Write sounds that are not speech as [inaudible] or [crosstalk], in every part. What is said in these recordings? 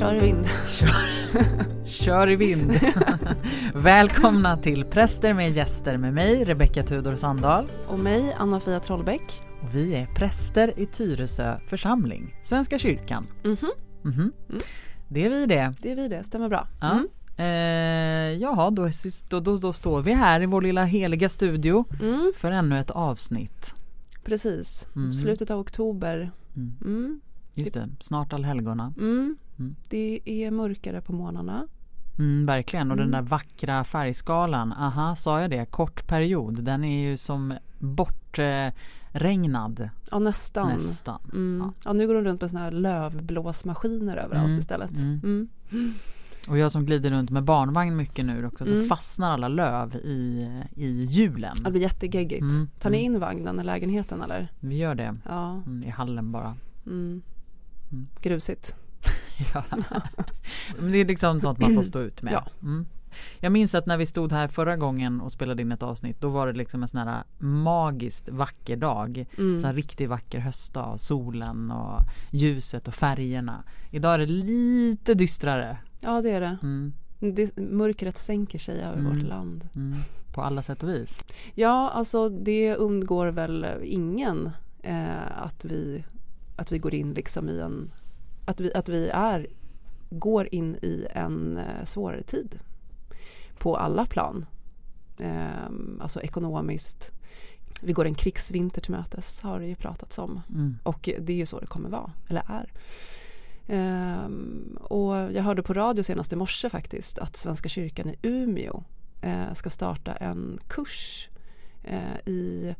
Kör i vind. Kör, kör i vind. [laughs] Välkomna till Präster med gäster med mig, Rebecka Tudor Sandahl. Och mig, Anna-Fia Trollbäck. Och vi är präster i Tyresö församling, Svenska kyrkan. Mhm. Mhm. Mm. Det är vi det. Det är vi det, stämmer bra. Ja. Mm. Eh, jaha, då, då, då, då står vi här i vår lilla heliga studio Mm, för ännu ett avsnitt. precis, Mm. slutet av oktober. Mm. Mm. Just det, snart allhelgona. Mm. Mm. Det är mörkare på morgnarna. Mm, verkligen, och den där Mm. vackra färgskalan, aha, sa jag det? Kort period, den är ju som bortregnad Ja, nästan. nästan. Mm. Ja. Ja. nu går de runt med såna här lövblåsmaskiner överallt istället. Och jag som glider runt med barnvagn mycket nu också, då Mm. fastnar alla löv i, i hjulen. Det blir jättegeggigt. Mm, Tar ni in vagnen i lägenheten eller? Vi gör det Ja. mm, i hallen bara. Mm. Grusigt. Ja. Men det är liksom sånt man får stå ut med. Ja. Mm. Jag minns att när vi stod här förra gången och spelade in ett avsnitt då var det liksom en sån här magiskt vacker dag. Mm. Här riktigt vacker höstdag, solen och ljuset och färgerna. Idag är det lite dystrare. Ja, det är det. Mm, det. Mörkret sänker sig över Mm. vårt land. mm, på alla sätt och vis. Ja, alltså det undgår väl ingen eh, att, vi, att vi går in liksom i en att vi, att vi är går in i en eh, svårare tid på alla plan. Eh, alltså ekonomiskt. Vi går en krigsvinter till mötes har det ju pratats om Mm. och det är ju så det kommer vara, eller är. Ehm, och jag hörde på radio senast i morse faktiskt att Svenska kyrkan i Umeå eh, ska starta en kurs eh, i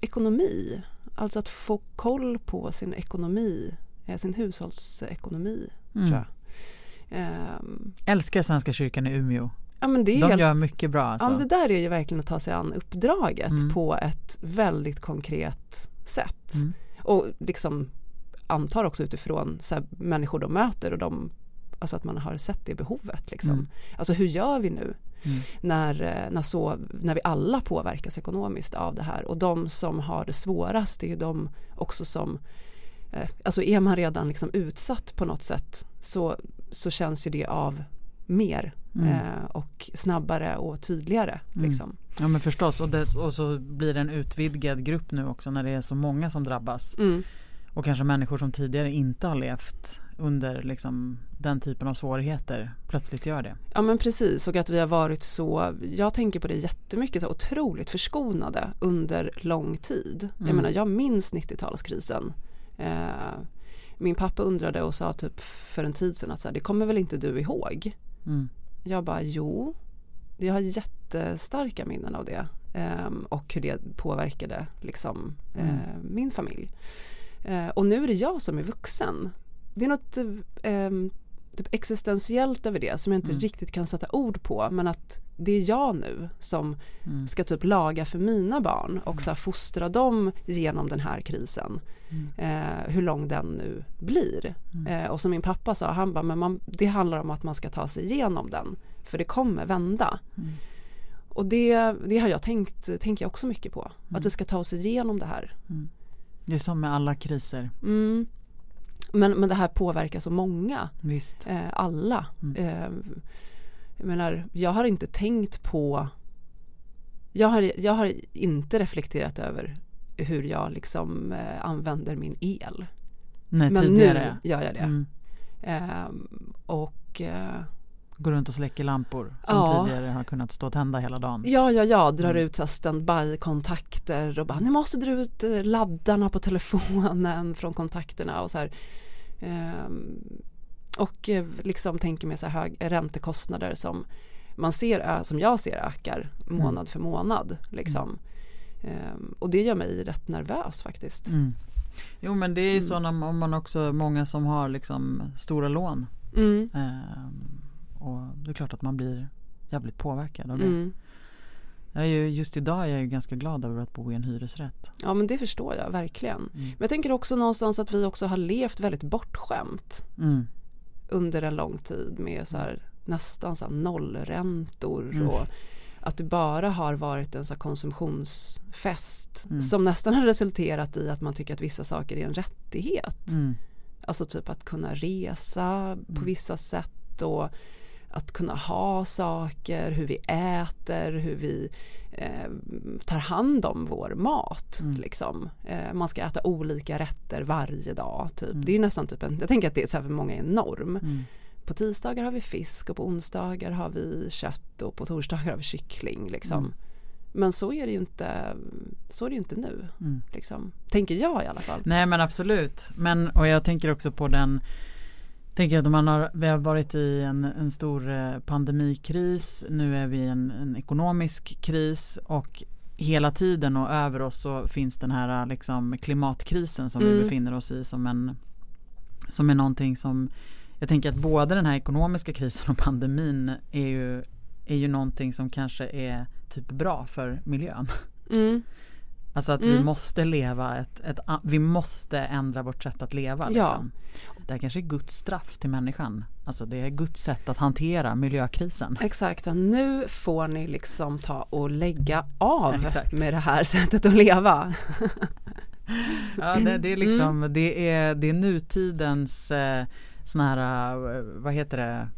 ekonomi. Alltså att få koll på sin ekonomi, eh, sin hushållsekonomi Mm. tror jag. Ehm, Älskar Svenska kyrkan i Umeå. ja, men det är De helt, gör mycket bra alltså. ja, det där är ju verkligen att ta sig an uppdraget Mm. på ett väldigt konkret sätt. Mm. Och liksom antar också utifrån så här, människor de möter och de, alltså att man har sett det behovet. Liksom. Mm. Alltså hur gör vi nu Mm. när, eh, när, så, när vi alla påverkas ekonomiskt av det här och de som har det svårast är ju de också som eh, Alltså är man redan liksom utsatt på något sätt så, så känns ju det av mer Mm. eh, och snabbare och tydligare. Mm. Liksom. Ja men förstås och, dess, och så blir det en utvidgad grupp nu också när det är så många som drabbas. Mm. Och kanske människor som tidigare inte har levt under liksom, den typen av svårigheter plötsligt gör det. Ja men precis och att vi har varit så, jag tänker på det jättemycket, så otroligt förskonade under lång tid. Jag Mm. menar jag minns 90-talskrisen. Eh, min pappa undrade och sa typ för en tid sedan att så här, det kommer väl inte du ihåg? Mm. Jag bara jo, jag har jättestarka minnen av det ehm, och hur det påverkade liksom, eh, Mm. min familj. Eh, och nu är det jag som är vuxen. Det är något ehm, typ existentiellt över det som jag inte Mm. riktigt kan sätta ord på men att det är jag nu som Mm. ska typ laga för mina barn och så här fostra dem genom den här krisen. Mm. Eh, hur lång den nu blir. Mm. Eh, och som min pappa sa, han bara, men man, det handlar om att man ska ta sig igenom den. För det kommer vända. Mm. Och det, det har jag tänkt, tänker jag också mycket på. Mm. Att vi ska ta oss igenom det här. Det är som med alla kriser. Mm. Men, men det här påverkar så många. Visst. Eh, alla. Mm. Eh, jag menar, jag har inte tänkt på jag har, jag har inte reflekterat över hur jag liksom eh, använder min el. Nej, Men nu gör jag det. Mm. Ehm, och eh, Går runt och släcker lampor som Ja. tidigare har kunnat stå tända hela dagen. ja, ja, ja, drar Mm. ut standby-kontakter och bara ni måste dra ut eh, laddarna på telefonen [laughs] från kontakterna och så här. Ehm, och eh, liksom tänker med så här hög räntekostnader som man ser, som jag ser ökar månad för månad liksom. Ehm, och det gör mig rätt nervös faktiskt. Mm. Jo men det är ju Mm. så när om man också många som har liksom stora lån. Mm. Ehm, och det är klart att man blir jävligt påverkad av det. Mm. Jag är ju, just idag är jag ju ganska glad över att bo i en hyresrätt. Ja men det förstår jag verkligen. Mm. Men jag tänker också någonstans att vi också har levt väldigt bortskämt Mm. under en lång tid med så här, nästan så här nollräntor Mm. och att det bara har varit en så konsumtionsfest Mm. som nästan har resulterat i att man tycker att vissa saker är en rättighet. Mm. Alltså typ att kunna resa på vissa sätt och att kunna ha saker, hur vi äter, hur vi eh, tar hand om vår mat. Mm. Liksom. Eh, man ska äta olika rätter varje dag. Typ. Mm. Det är nästan typ en, jag tänker att det är så här för många en norm. Mm. På tisdagar har vi fisk och på onsdagar har vi kött och på torsdagar har vi kyckling. Liksom. Mm. Men så är det ju inte, så är det inte nu. Mm. Liksom. Tänker jag i alla fall. Nej men absolut. Men och jag tänker också på den Tänker att man har, vi har varit i en, en stor eh, pandemikris, nu är vi i en, en ekonomisk kris och hela tiden och över oss så finns den här liksom klimatkrisen som vi Mm. befinner oss i som en som är någonting som jag tänker att både den här ekonomiska krisen och pandemin är ju, är ju någonting som kanske är typ bra för miljön. Mm. Alltså att vi Mm. måste leva ett, ett, vi måste ändra vårt sätt att leva. Ja. Liksom. Det här kanske är Guds straff till människan. Alltså det är Guds sätt att hantera miljökrisen. Exakt, ja, nu får ni liksom ta och lägga av [laughs] Exakt. med det här [laughs] sättet att leva. [laughs] Ja, det, det är liksom, Mm. det är, det är nutidens eh, såna här, eh, vad heter det,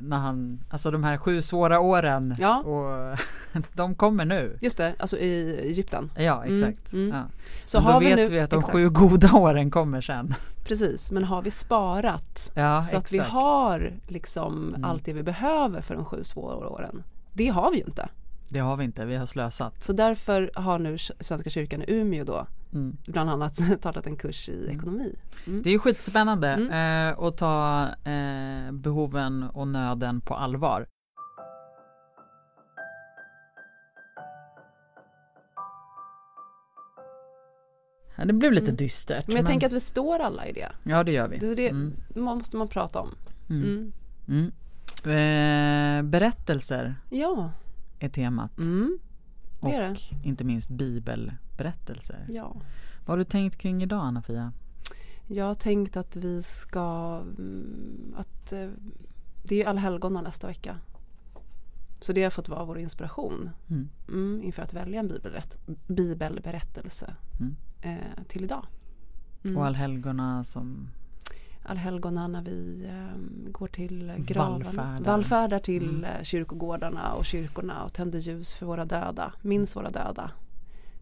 när han, alltså de här sju svåra åren Ja. och [laughs] de kommer nu. Just det, alltså i Egypten. Ja Mm, exakt. mm. Ja. Så Men då har vi vet nu, vi att de exakt, sju goda åren kommer sen. Precis, men har vi sparat Ja, så att vi exakt. har liksom Mm. allt det vi behöver för de sju svåra åren. Det har vi ju inte. Det har vi inte, vi har slösat. Så därför har nu Svenska kyrkan i Umeå då Mm. bland annat [laughs] tagit en kurs i ekonomi. Mm. Det är skitspännande Mm. eh, att ta eh, behoven och nöden på allvar. Det blev lite Mm. dystert. Men jag tänker att vi står alla i det. Ja det gör vi. Det, det Mm. måste man prata om. Mm. Mm. Mm. Eh, berättelser Ja, är temat. mm. Det är det. och inte minst bibelberättelser. Ja. Vad har du tänkt kring idag Anna-Fia? Jag har tänkt att vi ska, mm, att eh, det är ju allhelgona nästa vecka. Så det har fått vara vår inspiration Mm. mm, inför att välja en bibelrätt, bibelberättelse Mm. eh, till idag. Mm. Och allhelgona som Allhelgona när vi eh, går till gravarna, Vallfärdar. vallfärdar till Mm. eh, kyrkogårdarna och kyrkorna och tänder ljus för våra döda, minns våra döda.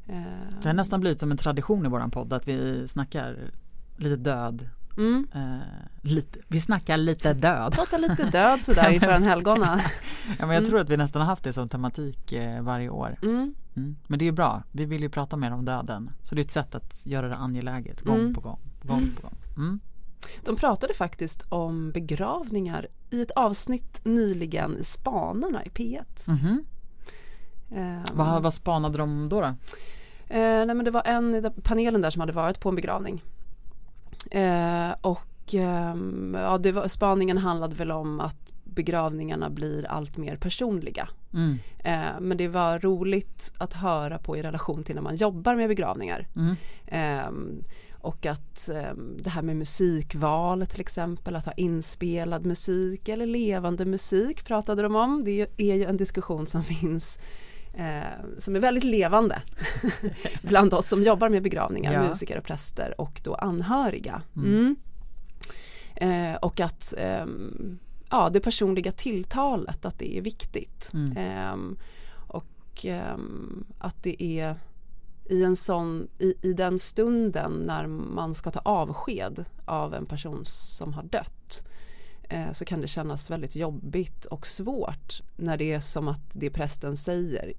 Eh, Det har nästan blivit som en tradition i våran podd att vi snackar lite död. mm. Eh, lite, vi snackar lite död. Prata lite död sådär [laughs] inför en helgona. [laughs] Ja, men jag Mm. tror att vi nästan har haft det som tematik eh, varje år. Mm. Mm. Men det är bra. Vi vill ju prata mer om döden. Så det är ett sätt att göra det angeläget gång Mm. på gång. gång, Mm. på gång. Mm. De pratade faktiskt om begravningar i ett avsnitt nyligen i Spanarna i P1. Mhm. Ehm, Vad, vad spanade de då? då? Eh, nej men det var en i panelen där som hade varit på en begravning. Eh, och ehm, ja, det var, spaningen handlade väl om att begravningarna blir allt mer personliga. Mm. Eh, men det var roligt att höra på i relation till när man jobbar med begravningar. Mm. Ehm, och att ehm, det här med musikval till exempel, att ha inspelad musik eller levande musik pratade de om. Det är ju en diskussion som finns eh, som är väldigt levande [laughs] bland oss som jobbar med begravningar, Ja. musiker och präster och då anhöriga. Mm. Mm. Eh, och att ehm, ja, det personliga tilltalet, att det är viktigt. Mm. Ehm, och ehm, att det är i en sån, i, i den stunden när man ska ta avsked av en person som har dött eh, så kan det kännas väldigt jobbigt och svårt när det är som att det prästen säger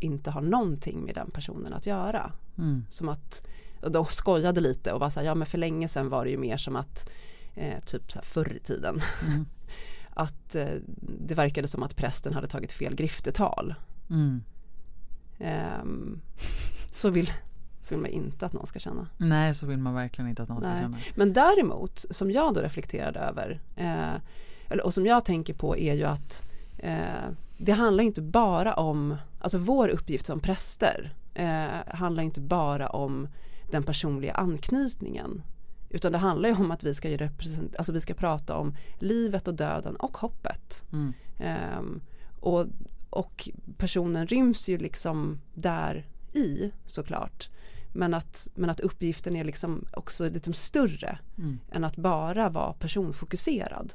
inte har någonting med den personen att göra. Mm. Som att, de skojade lite och var så här, ja men för länge sedan var det ju mer som att eh, typ så här förr i tiden Mm. [laughs] att eh, det verkade som att prästen hade tagit fel griftetal. Mm. Ehm, så, vill, så vill man inte att någon ska känna. Nej, så vill man verkligen inte att någon ska Nej. känna. Men däremot, som jag då reflekterade över eh, och som jag tänker på är ju att eh, det handlar inte bara om, alltså vår uppgift som präster eh, handlar inte bara om den personliga anknytningen utan det handlar ju om att vi ska, represent- alltså vi ska prata om livet och döden och hoppet. Mm. Ehm, och, och personen ryms ju liksom där i såklart. men, att, men att uppgiften är liksom också lite större mm. än att bara vara personfokuserad.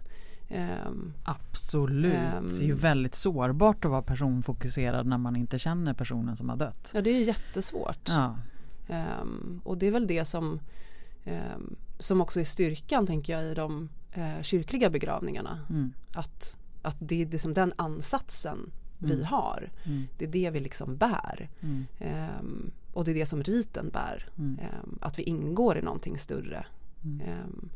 Um, Absolut, um, det är ju väldigt sårbart att vara personfokuserad när man inte känner personen som har dött. Ja det är jättesvårt. Ja. Um, och det är väl det som, som också är styrkan tänker jag i de uh, kyrkliga begravningarna. Mm. Att, att det är liksom den ansatsen. Vi har. Mm. Det är det vi liksom bär. Mm. och det är det som riten bär. Mm. att vi ingår i någonting större. Mm.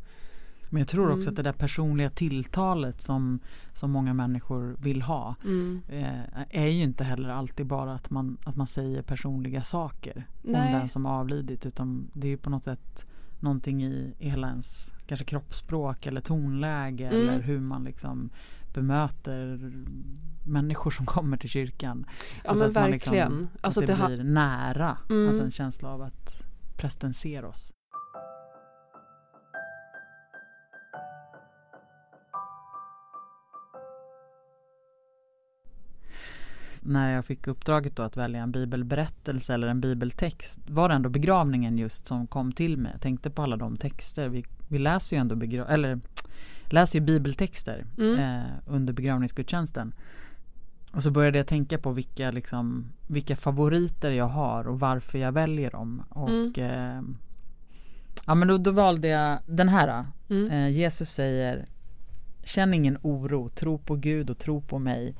Men jag tror också mm. att det där personliga tilltalet som, som många människor vill ha mm. eh, är ju inte heller alltid bara att man, att man säger personliga saker Nej. om den som avlidit utan det är ju på något sätt någonting i, i hela ens kanske kroppsspråk eller tonläge mm. eller hur man liksom bemöter människor som kommer till kyrkan. Ja alltså men verkligen. Liksom, alltså att det, det blir nära. Mm. Alltså en känsla av att prästen ser oss. när jag fick uppdraget då att välja en bibelberättelse eller en bibeltext var det ändå begravningen just som kom till mig. Jag tänkte på alla de texter. Vi, vi läser ju ändå eller läser ju bibeltexter mm. eh, under begravningsgudstjänsten. Och så började jag tänka på vilka, liksom, vilka favoriter jag har och varför jag väljer dem. Och, mm. eh, ja men då, då, valde jag den här. Mm. Eh, Jesus säger Känn ingen oro, tro på Gud och tro på mig.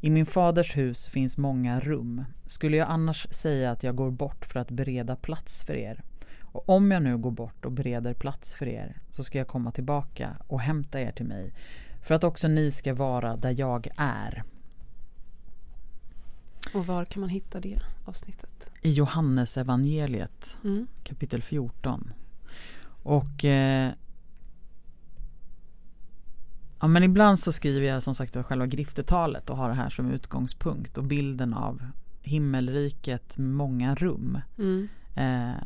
I min faders hus finns många rum. Skulle jag annars säga att jag går bort för att bereda plats för er? Och om jag nu går bort och bereder plats för er så ska jag komma tillbaka och hämta er till mig för att också ni ska vara där jag är. Och var kan man hitta det avsnittet? I Johannes evangeliet mm. kapitel 14. Och eh, Ja men ibland så skriver jag som sagt själva griftetalet och har det här som utgångspunkt och bilden av himmelriket många rum. Mm. Eh,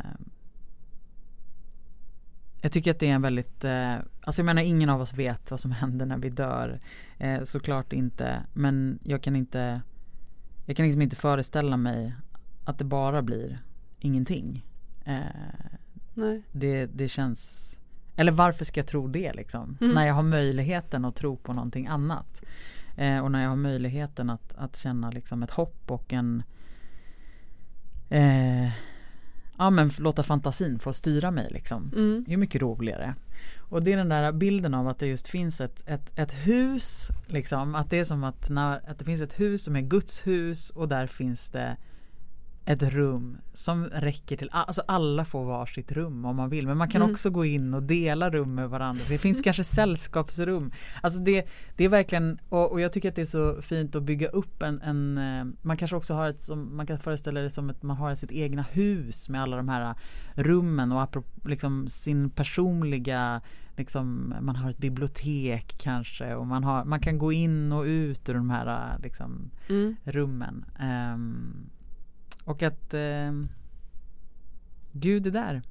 jag tycker att det är en väldigt, eh, alltså jag menar ingen av oss vet vad som händer när vi dör. Eh, såklart inte, men jag kan inte, jag kan liksom inte föreställa mig att det bara blir ingenting. Eh, Nej. Det, det känns eller varför ska jag tro det liksom? Mm. När jag har möjligheten att tro på någonting annat. Eh, och när jag har möjligheten att, att känna liksom ett hopp och en eh, Ja men låta fantasin få styra mig liksom. Mm. Det är mycket roligare. Och det är den där bilden av att det just finns ett, ett, ett hus liksom. Att det är som att, när, att det finns ett hus som är Guds hus och där finns det ett rum som räcker till, alltså alla får varsitt rum om man vill men man kan mm. också gå in och dela rum med varandra. Det finns kanske sällskapsrum. Alltså det, det är verkligen, och, och, jag tycker att det är så fint att bygga upp en, en eh, man kanske också har ett, som, man kan föreställa det som att man har sitt egna hus med alla de här rummen och liksom sin personliga Liksom, man har ett bibliotek kanske och man, har, man kan gå in och ut ur de här liksom, mm. rummen. Um, och att eh, Gud är där.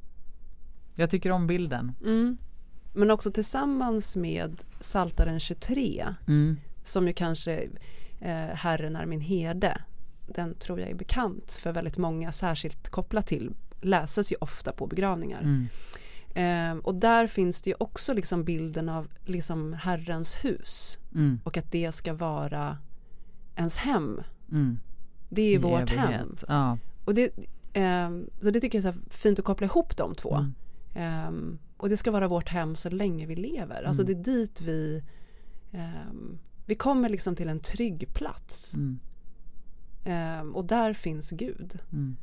Jag tycker om bilden. Mm. Men också tillsammans med Saltaren 23 mm. som ju kanske eh, Herren är min herde. Den tror jag är bekant för väldigt många, särskilt kopplat till, läses ju ofta på begravningar. Mm. Eh, och där finns det ju också liksom bilden av liksom Herrens hus mm. och att det ska vara ens hem. Mm. Det är I vårt evighet. hem. Ja. Och det, eh, så det tycker jag är fint att koppla ihop de två. Mm. Eh, och det ska vara vårt hem så länge vi lever. Alltså mm. det är dit vi eh, Vi kommer liksom till en trygg plats. Mm. Ehm, och där finns Gud. Mm.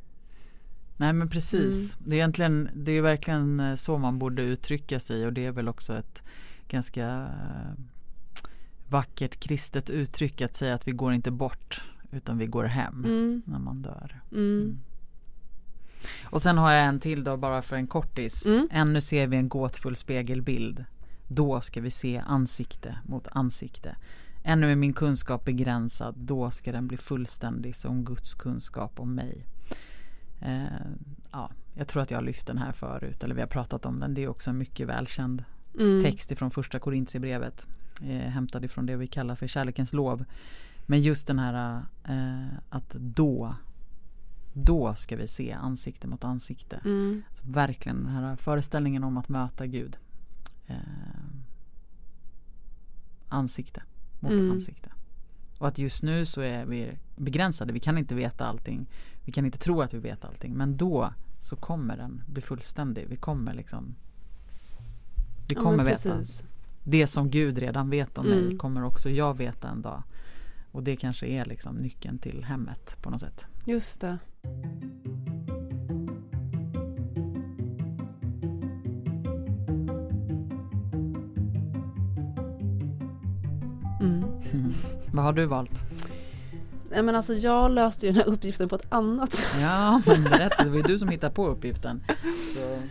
Nej men precis. Mm. Det är egentligen Det är verkligen eh, så man borde uttrycka sig och det är väl också ett ganska eh, vackert kristet uttryck att säga att vi går inte bort utan vi går hem mm. när man dör. Mm. mm. Och sen har jag en till då bara för en kortis. Mm. Ännu ser vi en gåtfull spegelbild. Då ska vi se ansikte mot ansikte. Ännu är min kunskap begränsad. Då ska den bli fullständig som Guds kunskap om mig. Eh, ja, jag tror att jag har lyft den här förut. Eller vi har pratat om den. Det är också en mycket välkänd mm. text ifrån första Korintierbrevet. Eh, hämtad ifrån det vi kallar för kärlekens lov. Men just den här eh, att då Då ska vi se ansikte mot ansikte. Mm. Så verkligen den här föreställningen om att möta Gud. Eh, ansikte mot Mm. ansikte. Och att just nu så är vi begränsade. Vi kan inte veta allting. Vi kan inte tro att vi vet allting. Men då så kommer den bli fullständig. Vi kommer liksom Vi Ja, kommer men veta. Det som Gud redan vet om mig Mm. kommer också jag veta en dag. Och det kanske är liksom nyckeln till hemmet på något sätt. Just det. Mm. Vad har du valt? Nej, men alltså jag löste ju den här uppgiften på ett annat sätt. [laughs] Ja, men berätta. Det var ju du som hittade på uppgiften. Så.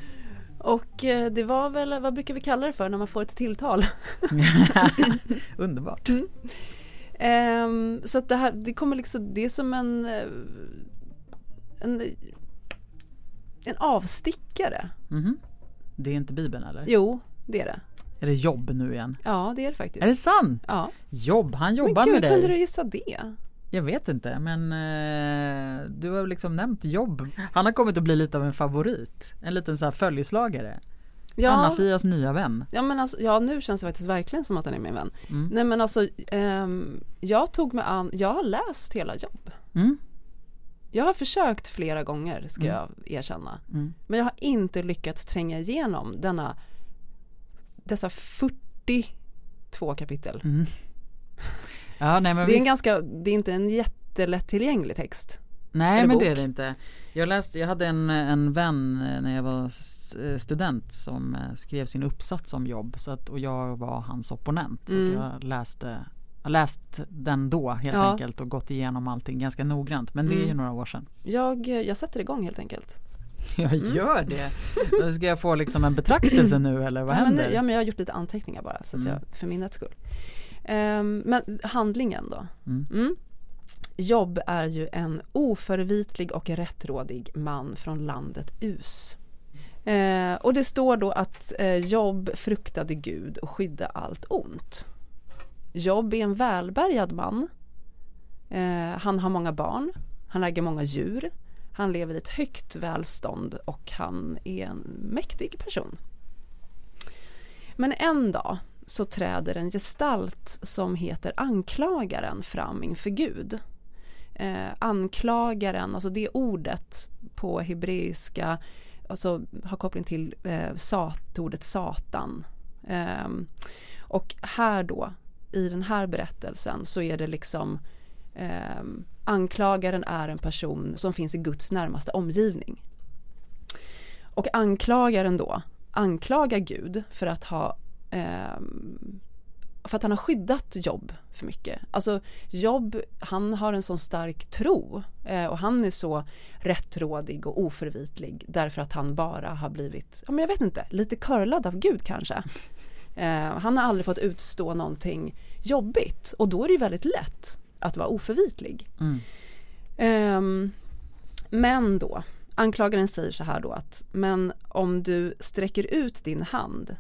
Och eh, det var väl, vad brukar vi kalla det för när man får ett tilltal? [laughs] [laughs] Underbart. Ehm, så att det här, det kommer liksom, det är som en, eh, en, en avstickare. Mhm. Det är inte Bibeln eller? Jo, det är det. Är det jobb nu igen? Ja, det är det faktiskt. Är det sant? Ja. Jobb, han Men jobbar gud, med hur dig. kunde du gissa det? Jag vet inte men eh, du har liksom nämnt jobb. Han har kommit att bli lite av en favorit. En liten så här följeslagare. Ja, Anna-Fias nya vän. ja, men alltså, ja, nu känns det faktiskt verkligen som att han är min vän. Mm. Nej men alltså, ehm, jag tog mig an, jag har läst hela jobb. Mm. Jag har försökt flera gånger ska Mm. jag erkänna. Mm. Men jag har inte lyckats tränga igenom denna, dessa 42 kapitel. Mm. Ja, nej, men Det är en ganska, det är inte en jättelättillgänglig text. Nej eller men bok. det är det inte. Jag läste, jag hade en, en vän eh, när jag var eh, student som eh, skrev sin uppsats om jobb så att, och jag var hans opponent. Så Mm. att jag läste jag läst den då helt Ja. enkelt och gått igenom allting ganska noggrant. Men det är ju Mm. några år sedan. Jag, jag sätter igång helt enkelt. Jag gör det. Men Ska jag få liksom en betraktelse nu eller vad ja, men, händer? ja men jag har gjort lite anteckningar bara så att Mm. jag, för minnets skull. Ehm, men handlingen då? Mm. Jobb är ju en oförvitlig och rättrådig man från landet Us. Eh, och det står då att eh, Jobb fruktade Gud och skydde allt ont. Jobb är en välbärgad man. Eh, han har många barn, han äger många djur, han lever i ett högt välstånd och han är en mäktig person. Men en dag så träder en gestalt som heter anklagaren fram inför Gud. Eh, anklagaren, alltså det ordet på hebreiska alltså, har koppling till eh, sat, ordet satan. Eh, och här då, i den här berättelsen så är det liksom eh, anklagaren är en person som finns i Guds närmaste omgivning. Och anklagaren då anklagar Gud för att ha ehm, för att han har skyddat Jobb för mycket. Alltså Jobb, han har en sån stark tro eh, och han är så rättrådig och oförvitlig därför att han bara har blivit, ja men jag vet inte, lite curlad av Gud kanske. Eh, han har aldrig fått utstå någonting jobbigt och då är det ju väldigt lätt att vara oförvitlig. Mm. Ehm, men då, anklagaren säger så här då att men om du sträcker ut din hand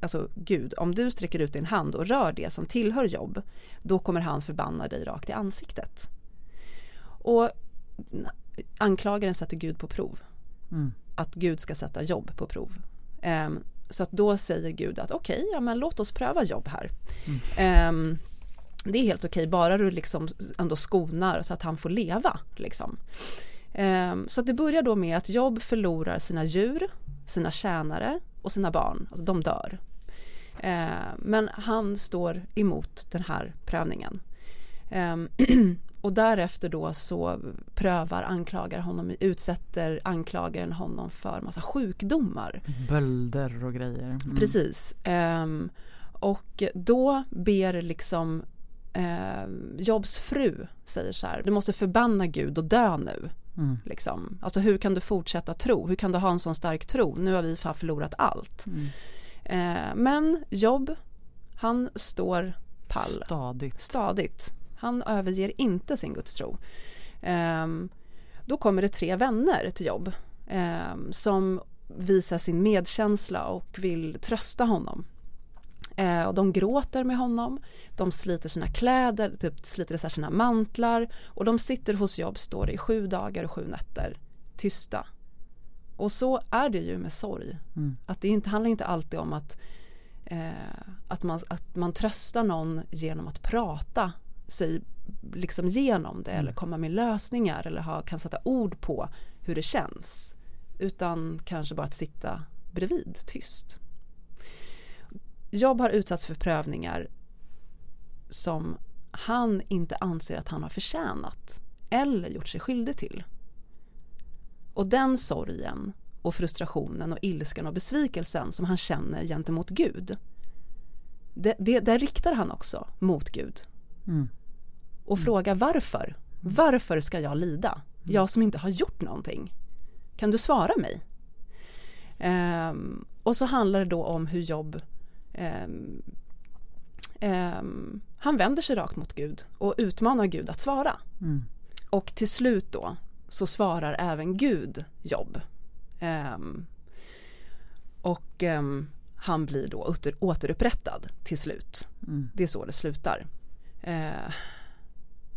Alltså Gud, om du sträcker ut din hand och rör det som tillhör jobb då kommer han förbanna dig rakt i ansiktet. Och anklagaren sätter Gud på prov. Mm. Att Gud ska sätta jobb på prov. Ehm, så att då säger Gud att okej, ja men låt oss pröva jobb här. Ehm, det är helt okej, bara du liksom ändå skonar så att han får leva. Liksom. Ehm, så att det börjar då med att Jobb förlorar sina djur, sina tjänare och sina barn, alltså de dör. Ehm, men han står emot den här prövningen. Ehm, [clears throat] och därefter då så prövar anklagar honom, utsätter anklagaren honom för massa sjukdomar. Bölder och grejer. Mm. Precis. Ehm, och då ber liksom ehm, Jobs fru säger så här, du måste förbanna Gud och dö nu. Mm. Liksom. Alltså hur kan du fortsätta tro? Hur kan du ha en sån stark tro? Nu har vi fan förlorat allt. Mm. Eh, men Jobb, han står pall Stadigt. stadigt. Han överger inte sin gudstro. Ehm, då kommer det tre vänner till Jobb ehm, som visar sin medkänsla och vill trösta honom. Eh, och de gråter med honom, de sliter sina kläder, typ sliter isär sina mantlar och de sitter hos jobb, står det, i sju dagar och sju nätter, tysta. Och så är det ju med sorg. Mm. Att det inte, handlar inte alltid om att, eh, att, man, att man tröstar någon genom att prata sig liksom genom det eller komma med lösningar eller ha, kan sätta ord på hur det känns. Utan kanske bara att sitta bredvid tyst. Jobb har utsatts för prövningar som han inte anser att han har förtjänat eller gjort sig skyldig till. Och den sorgen och frustrationen och ilskan och besvikelsen som han känner gentemot Gud det, det, det riktar han också mot Gud. Mm. Och frågar varför? Varför ska jag lida? Jag som inte har gjort någonting. Kan du svara mig? Ehm, och så handlar det då om hur Jobb ehm, ehm, han vänder sig rakt mot Gud och utmanar Gud att svara. Mm. Och till slut då så svarar även Gud Jobb. Ehm, och ehm, han blir då åter, återupprättad till slut. Mm. Det är så det slutar. Eh,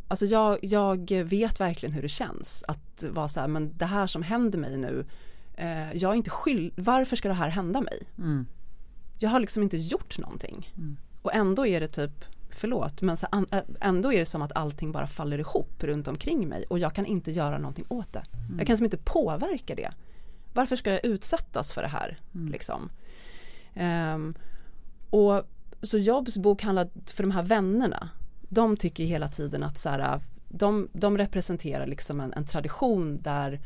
alltså jag, jag vet verkligen hur det känns att vara så här, men det här som händer mig nu, eh, jag är inte skyld, varför ska det här hända mig? Mm. Jag har liksom inte gjort någonting. Mm. Och ändå är det typ, förlåt, men så, ändå är det som att allting bara faller ihop runt omkring mig och jag kan inte göra någonting åt det. Jag kan som inte påverka det. Varför ska jag utsättas för det här? Mm. Liksom? Ehm, och så Jobs bok handlar för de här vännerna. De tycker hela tiden att så här, de, de representerar liksom en, en tradition där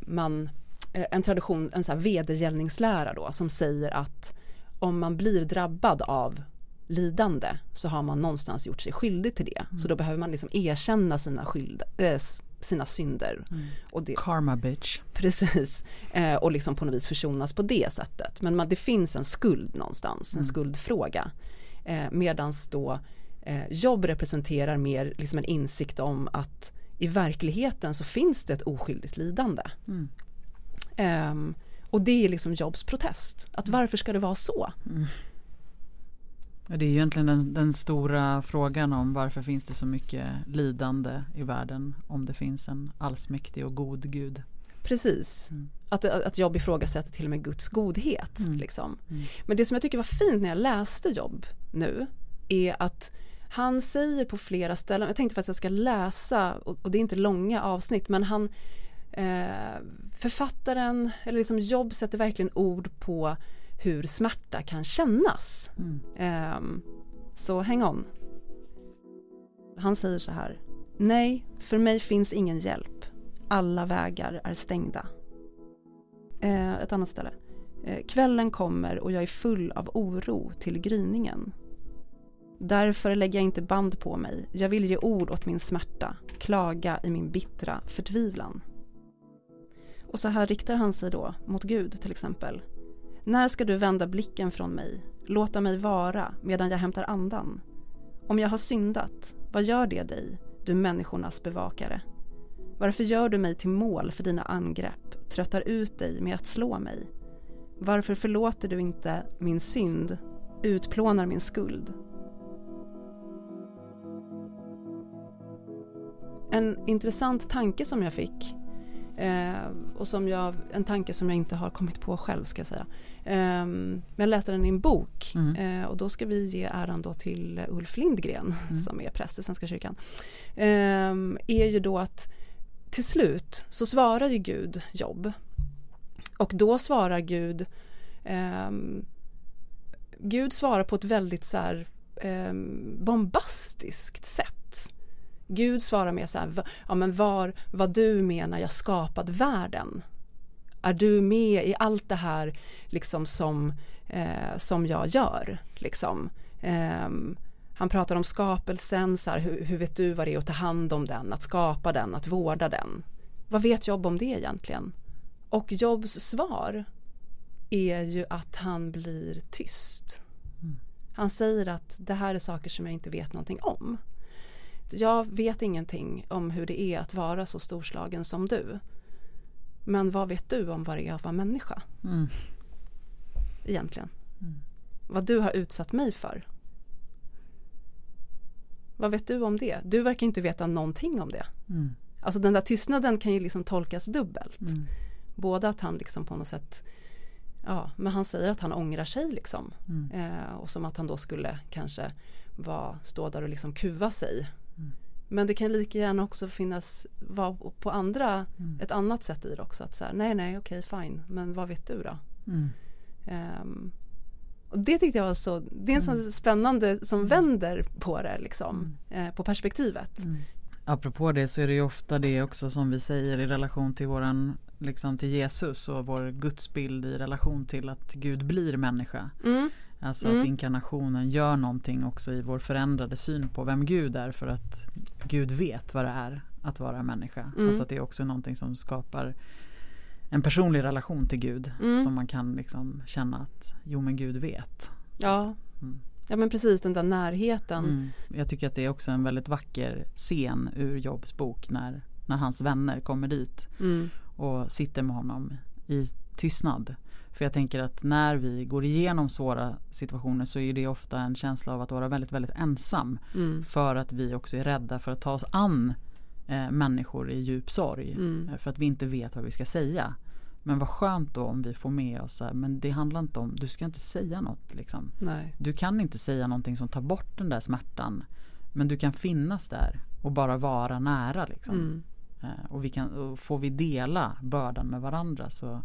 man, eh, en tradition, en så här vedergällningslära då som säger att om man blir drabbad av lidande så har man någonstans gjort sig skyldig till det. Så då behöver man liksom erkänna sina, skyld, äh, sina synder. Och det, Karma bitch. Precis, [laughs] eh, och liksom på något vis försonas på det sättet. Men man, det finns en skuld någonstans, en skuldfråga. Eh, medans då eh, jobb representerar mer liksom en insikt om att i verkligheten så finns det ett oskyldigt lidande. Mm. Ehm, och det är liksom Jobs protest, att varför ska det vara så? Det är ju egentligen den, den stora frågan om varför finns det så mycket lidande i världen om det finns en allsmäktig och god gud. Precis, Mm. att, att Jobb ifrågasätter till och med Guds godhet. Mm. Liksom. Mm. Men det som jag tycker var fint när jag läste Jobb nu är att han säger på flera ställen, jag tänkte faktiskt att jag ska läsa och, och det är inte långa avsnitt men han eh, författaren eller liksom Jobb sätter verkligen ord på hur smärta kan kännas. Mm. Ehm, så häng on. Han säger så här. Nej, för mig finns ingen hjälp. Alla vägar är stängda. Eh, ett annat ställe. Eh, kvällen kommer och jag är full av oro till gryningen. Därför lägger jag inte band på mig. Jag vill ge ord åt min smärta, klaga i min bittra förtvivlan. Och så här riktar han sig då mot Gud till exempel. När ska du vända blicken från mig, låta mig vara medan jag hämtar andan? Om jag har syndat, vad gör det dig, du människornas bevakare? Varför gör du mig till mål för dina angrepp, tröttar ut dig med att slå mig? Varför förlåter du inte min synd, utplånar min skuld? En intressant tanke som jag fick eh, och som jag, en tanke som jag inte har kommit på själv ska jag säga. Eh, men jag läste den i en bok Mm. eh, och då ska vi ge äran då till Ulf Lindgren Mm. som är präst i Svenska kyrkan. Eh, är ju då att till slut så svarar ju Gud jobb. Och då svarar Gud ehm, Gud svarar på ett väldigt så här, ehm, bombastiskt sätt. Gud svarar med så här, "Va- ja men var, vad du menar jag skapat världen? Är du med i allt det här liksom som, eh, som jag gör? Liksom? Ehm, han pratar om skapelsen, så här, hur, hur vet du vad det är att ta hand om den, att skapa den, att vårda den? Vad vet Jobb om det egentligen? Och Jobs svar är ju att han blir tyst. Han säger att det här är saker som jag inte vet någonting om. Jag vet ingenting om hur det är att vara så storslagen som du. Men vad vet du om vad det är att vara människa Mm. egentligen? vad du har utsatt mig för. Vad vet du om det? Du verkar inte veta någonting om det. Mm. Alltså den där tystnaden kan ju liksom tolkas dubbelt. Mm. Både att han liksom på något sätt Ja, men han säger att han ångrar sig liksom. Mm. Eh, och som att han då skulle kanske var, stå där och liksom kuva sig. Mm. Men det kan lika gärna också finnas vara på andra, Mm. ett annat sätt i det också. Att säga nej, nej, okej, fine, men vad vet du då? Mm. Ehm, och det tyckte jag var så, det är en Mm. sån spännande som vänder på det liksom, eh, på perspektivet. Mm. Apropå det så är det ju ofta det också som vi säger i relation till våran liksom till Jesus och vår gudsbild i relation till att Gud blir människa. Mm, Alltså Mm. att inkarnationen gör någonting också i vår förändrade syn på vem Gud är för att Gud vet vad det är att vara människa. Mm. Alltså att det är också någonting som skapar en personlig relation till Gud Mm. som man kan liksom känna att jo men Gud vet. ja. Mm. ja, men precis den där närheten. Mm. Jag tycker att det är också en väldigt vacker scen ur Jobs bok när, när hans vänner kommer dit Mm, och sitter med honom i tystnad. För jag tänker att när vi går igenom svåra situationer så är det ofta en känsla av att vara väldigt, väldigt ensam. mm, För att vi också är rädda för att ta oss an eh, människor i djup sorg. mm, Eh, För att vi inte vet vad vi ska säga. Men vad skönt då om vi får med oss här, men det handlar inte om, du ska inte säga något liksom. nej. Du kan inte säga någonting som tar bort den där smärtan. Men du kan finnas där och bara vara nära liksom. Mm. Eh, och, vi kan, och får vi dela bördan med varandra så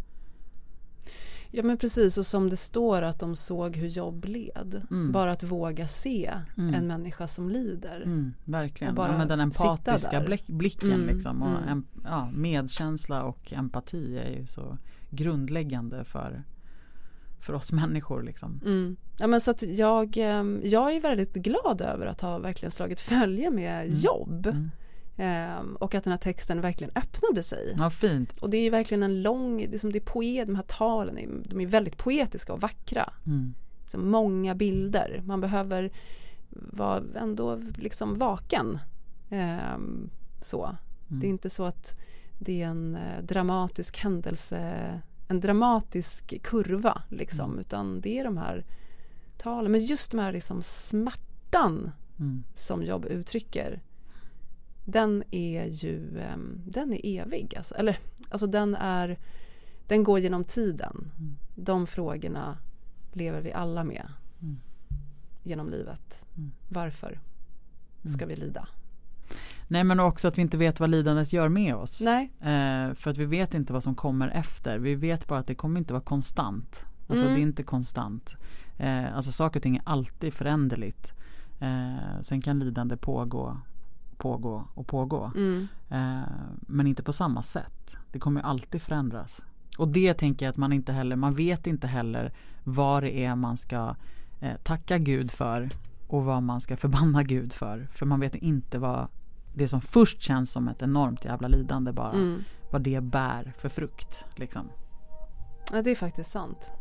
Ja men precis och som det står att de såg hur jobb led. Mm. Bara att våga se Mm. en människa som lider. mm, verkligen. Och bara ja, men den empatiska blick, blicken Mm, liksom. Och mm. em, ja, medkänsla och empati är ju så grundläggande för, för oss människor liksom. Mm. Ja, men så att jag, jag är väldigt glad över att ha verkligen slagit följe med jobb. Ehm, och att den här texten verkligen öppnade sig. Ja, fint. Och det är ju verkligen en lång, det är som det är poet, de här talen, är- de är väldigt poetiska och vackra. Mm. Så många bilder, man behöver vara ändå liksom vaken. Ehm, så. Mm. Det är inte så att det är en eh, dramatisk händelse, en dramatisk kurva liksom, Mm. utan det är de här talen. Men just de här liksom smärtan Mm. som Jobb uttrycker, den är ju, ehm, den är evig. Alltså, eller, alltså den är, den går genom tiden. Mm. De frågorna lever vi alla med Mm. genom livet. Mm. Varför ska vi lida? Nej men också att vi inte vet vad lidandet gör med oss. Nej, Eh, för att vi vet inte vad som kommer efter. Vi vet bara att det kommer inte vara konstant. Alltså Mm. det är inte konstant. Eh, alltså saker och ting är alltid föränderligt. Eh, sen kan lidande pågå, pågå och pågå. mm. Eh, men inte på samma sätt. Det kommer alltid förändras. Och det tänker jag att man inte heller, man vet inte heller vad det är man ska eh, tacka Gud för och vad man ska förbanna Gud för. För man vet inte vad det som först känns som ett enormt jävla lidande bara, Mm. vad det bär för frukt. Liksom. Ja, det är faktiskt sant.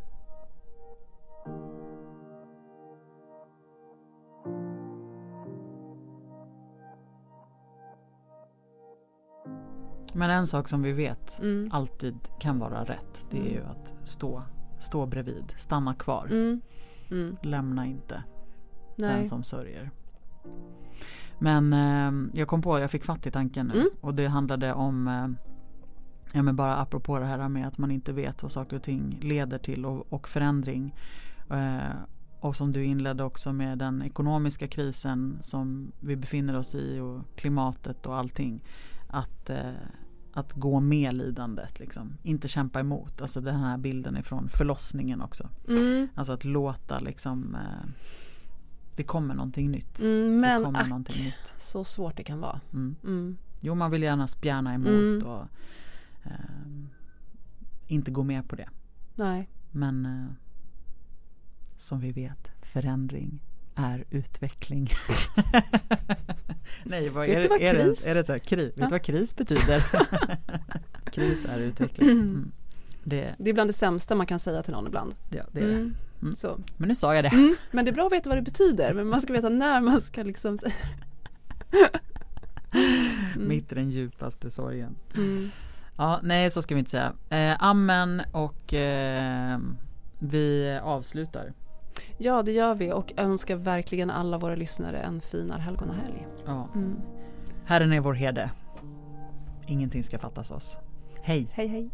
Men en sak som vi vet Mm. alltid kan vara rätt, det är ju att stå, stå bredvid, stanna kvar. Mm. Mm. Lämna inte den Nej. som sörjer. Men eh, jag kom på, jag fick fatt i tanken nu Mm. och det handlade om eh, Ja men bara apropå det här med att man inte vet vad saker och ting leder till och, och förändring. Eh, och som du inledde också med den ekonomiska krisen som vi befinner oss i och klimatet och allting. Att, eh, att gå med lidandet liksom. Inte kämpa emot. Alltså den här bilden ifrån förlossningen också. Mm. Alltså att låta liksom eh, Det kommer någonting nytt. Mm, det men kommer ack, någonting nytt. så svårt det kan vara. Mm. Mm. Jo man vill gärna spjärna emot Mm. och eh, inte gå med på det. Nej. Men eh, som vi vet, förändring är utveckling. [laughs] Nej, vad är, vad det, är, kris- det, är det så här, kris? Vet Ja. du vad kris betyder? [laughs] kris är utveckling. Mm. Det, Det är bland det sämsta man kan säga till någon ibland. ja, det är det. Mm. Mm. Så. Men nu sa jag det. Mm. Men det är bra att veta vad det betyder, men man ska veta när man ska liksom säga [laughs] Mm. Mitt i den djupaste sorgen. mm. Ja, nej så ska vi inte säga. Eh, amen och eh, vi avslutar. Ja, det gör vi och önskar verkligen alla våra lyssnare en fin allhelgonahelg. Ja. Mm. Herren är vår herde. Ingenting ska fattas oss. Hej! Hej hej!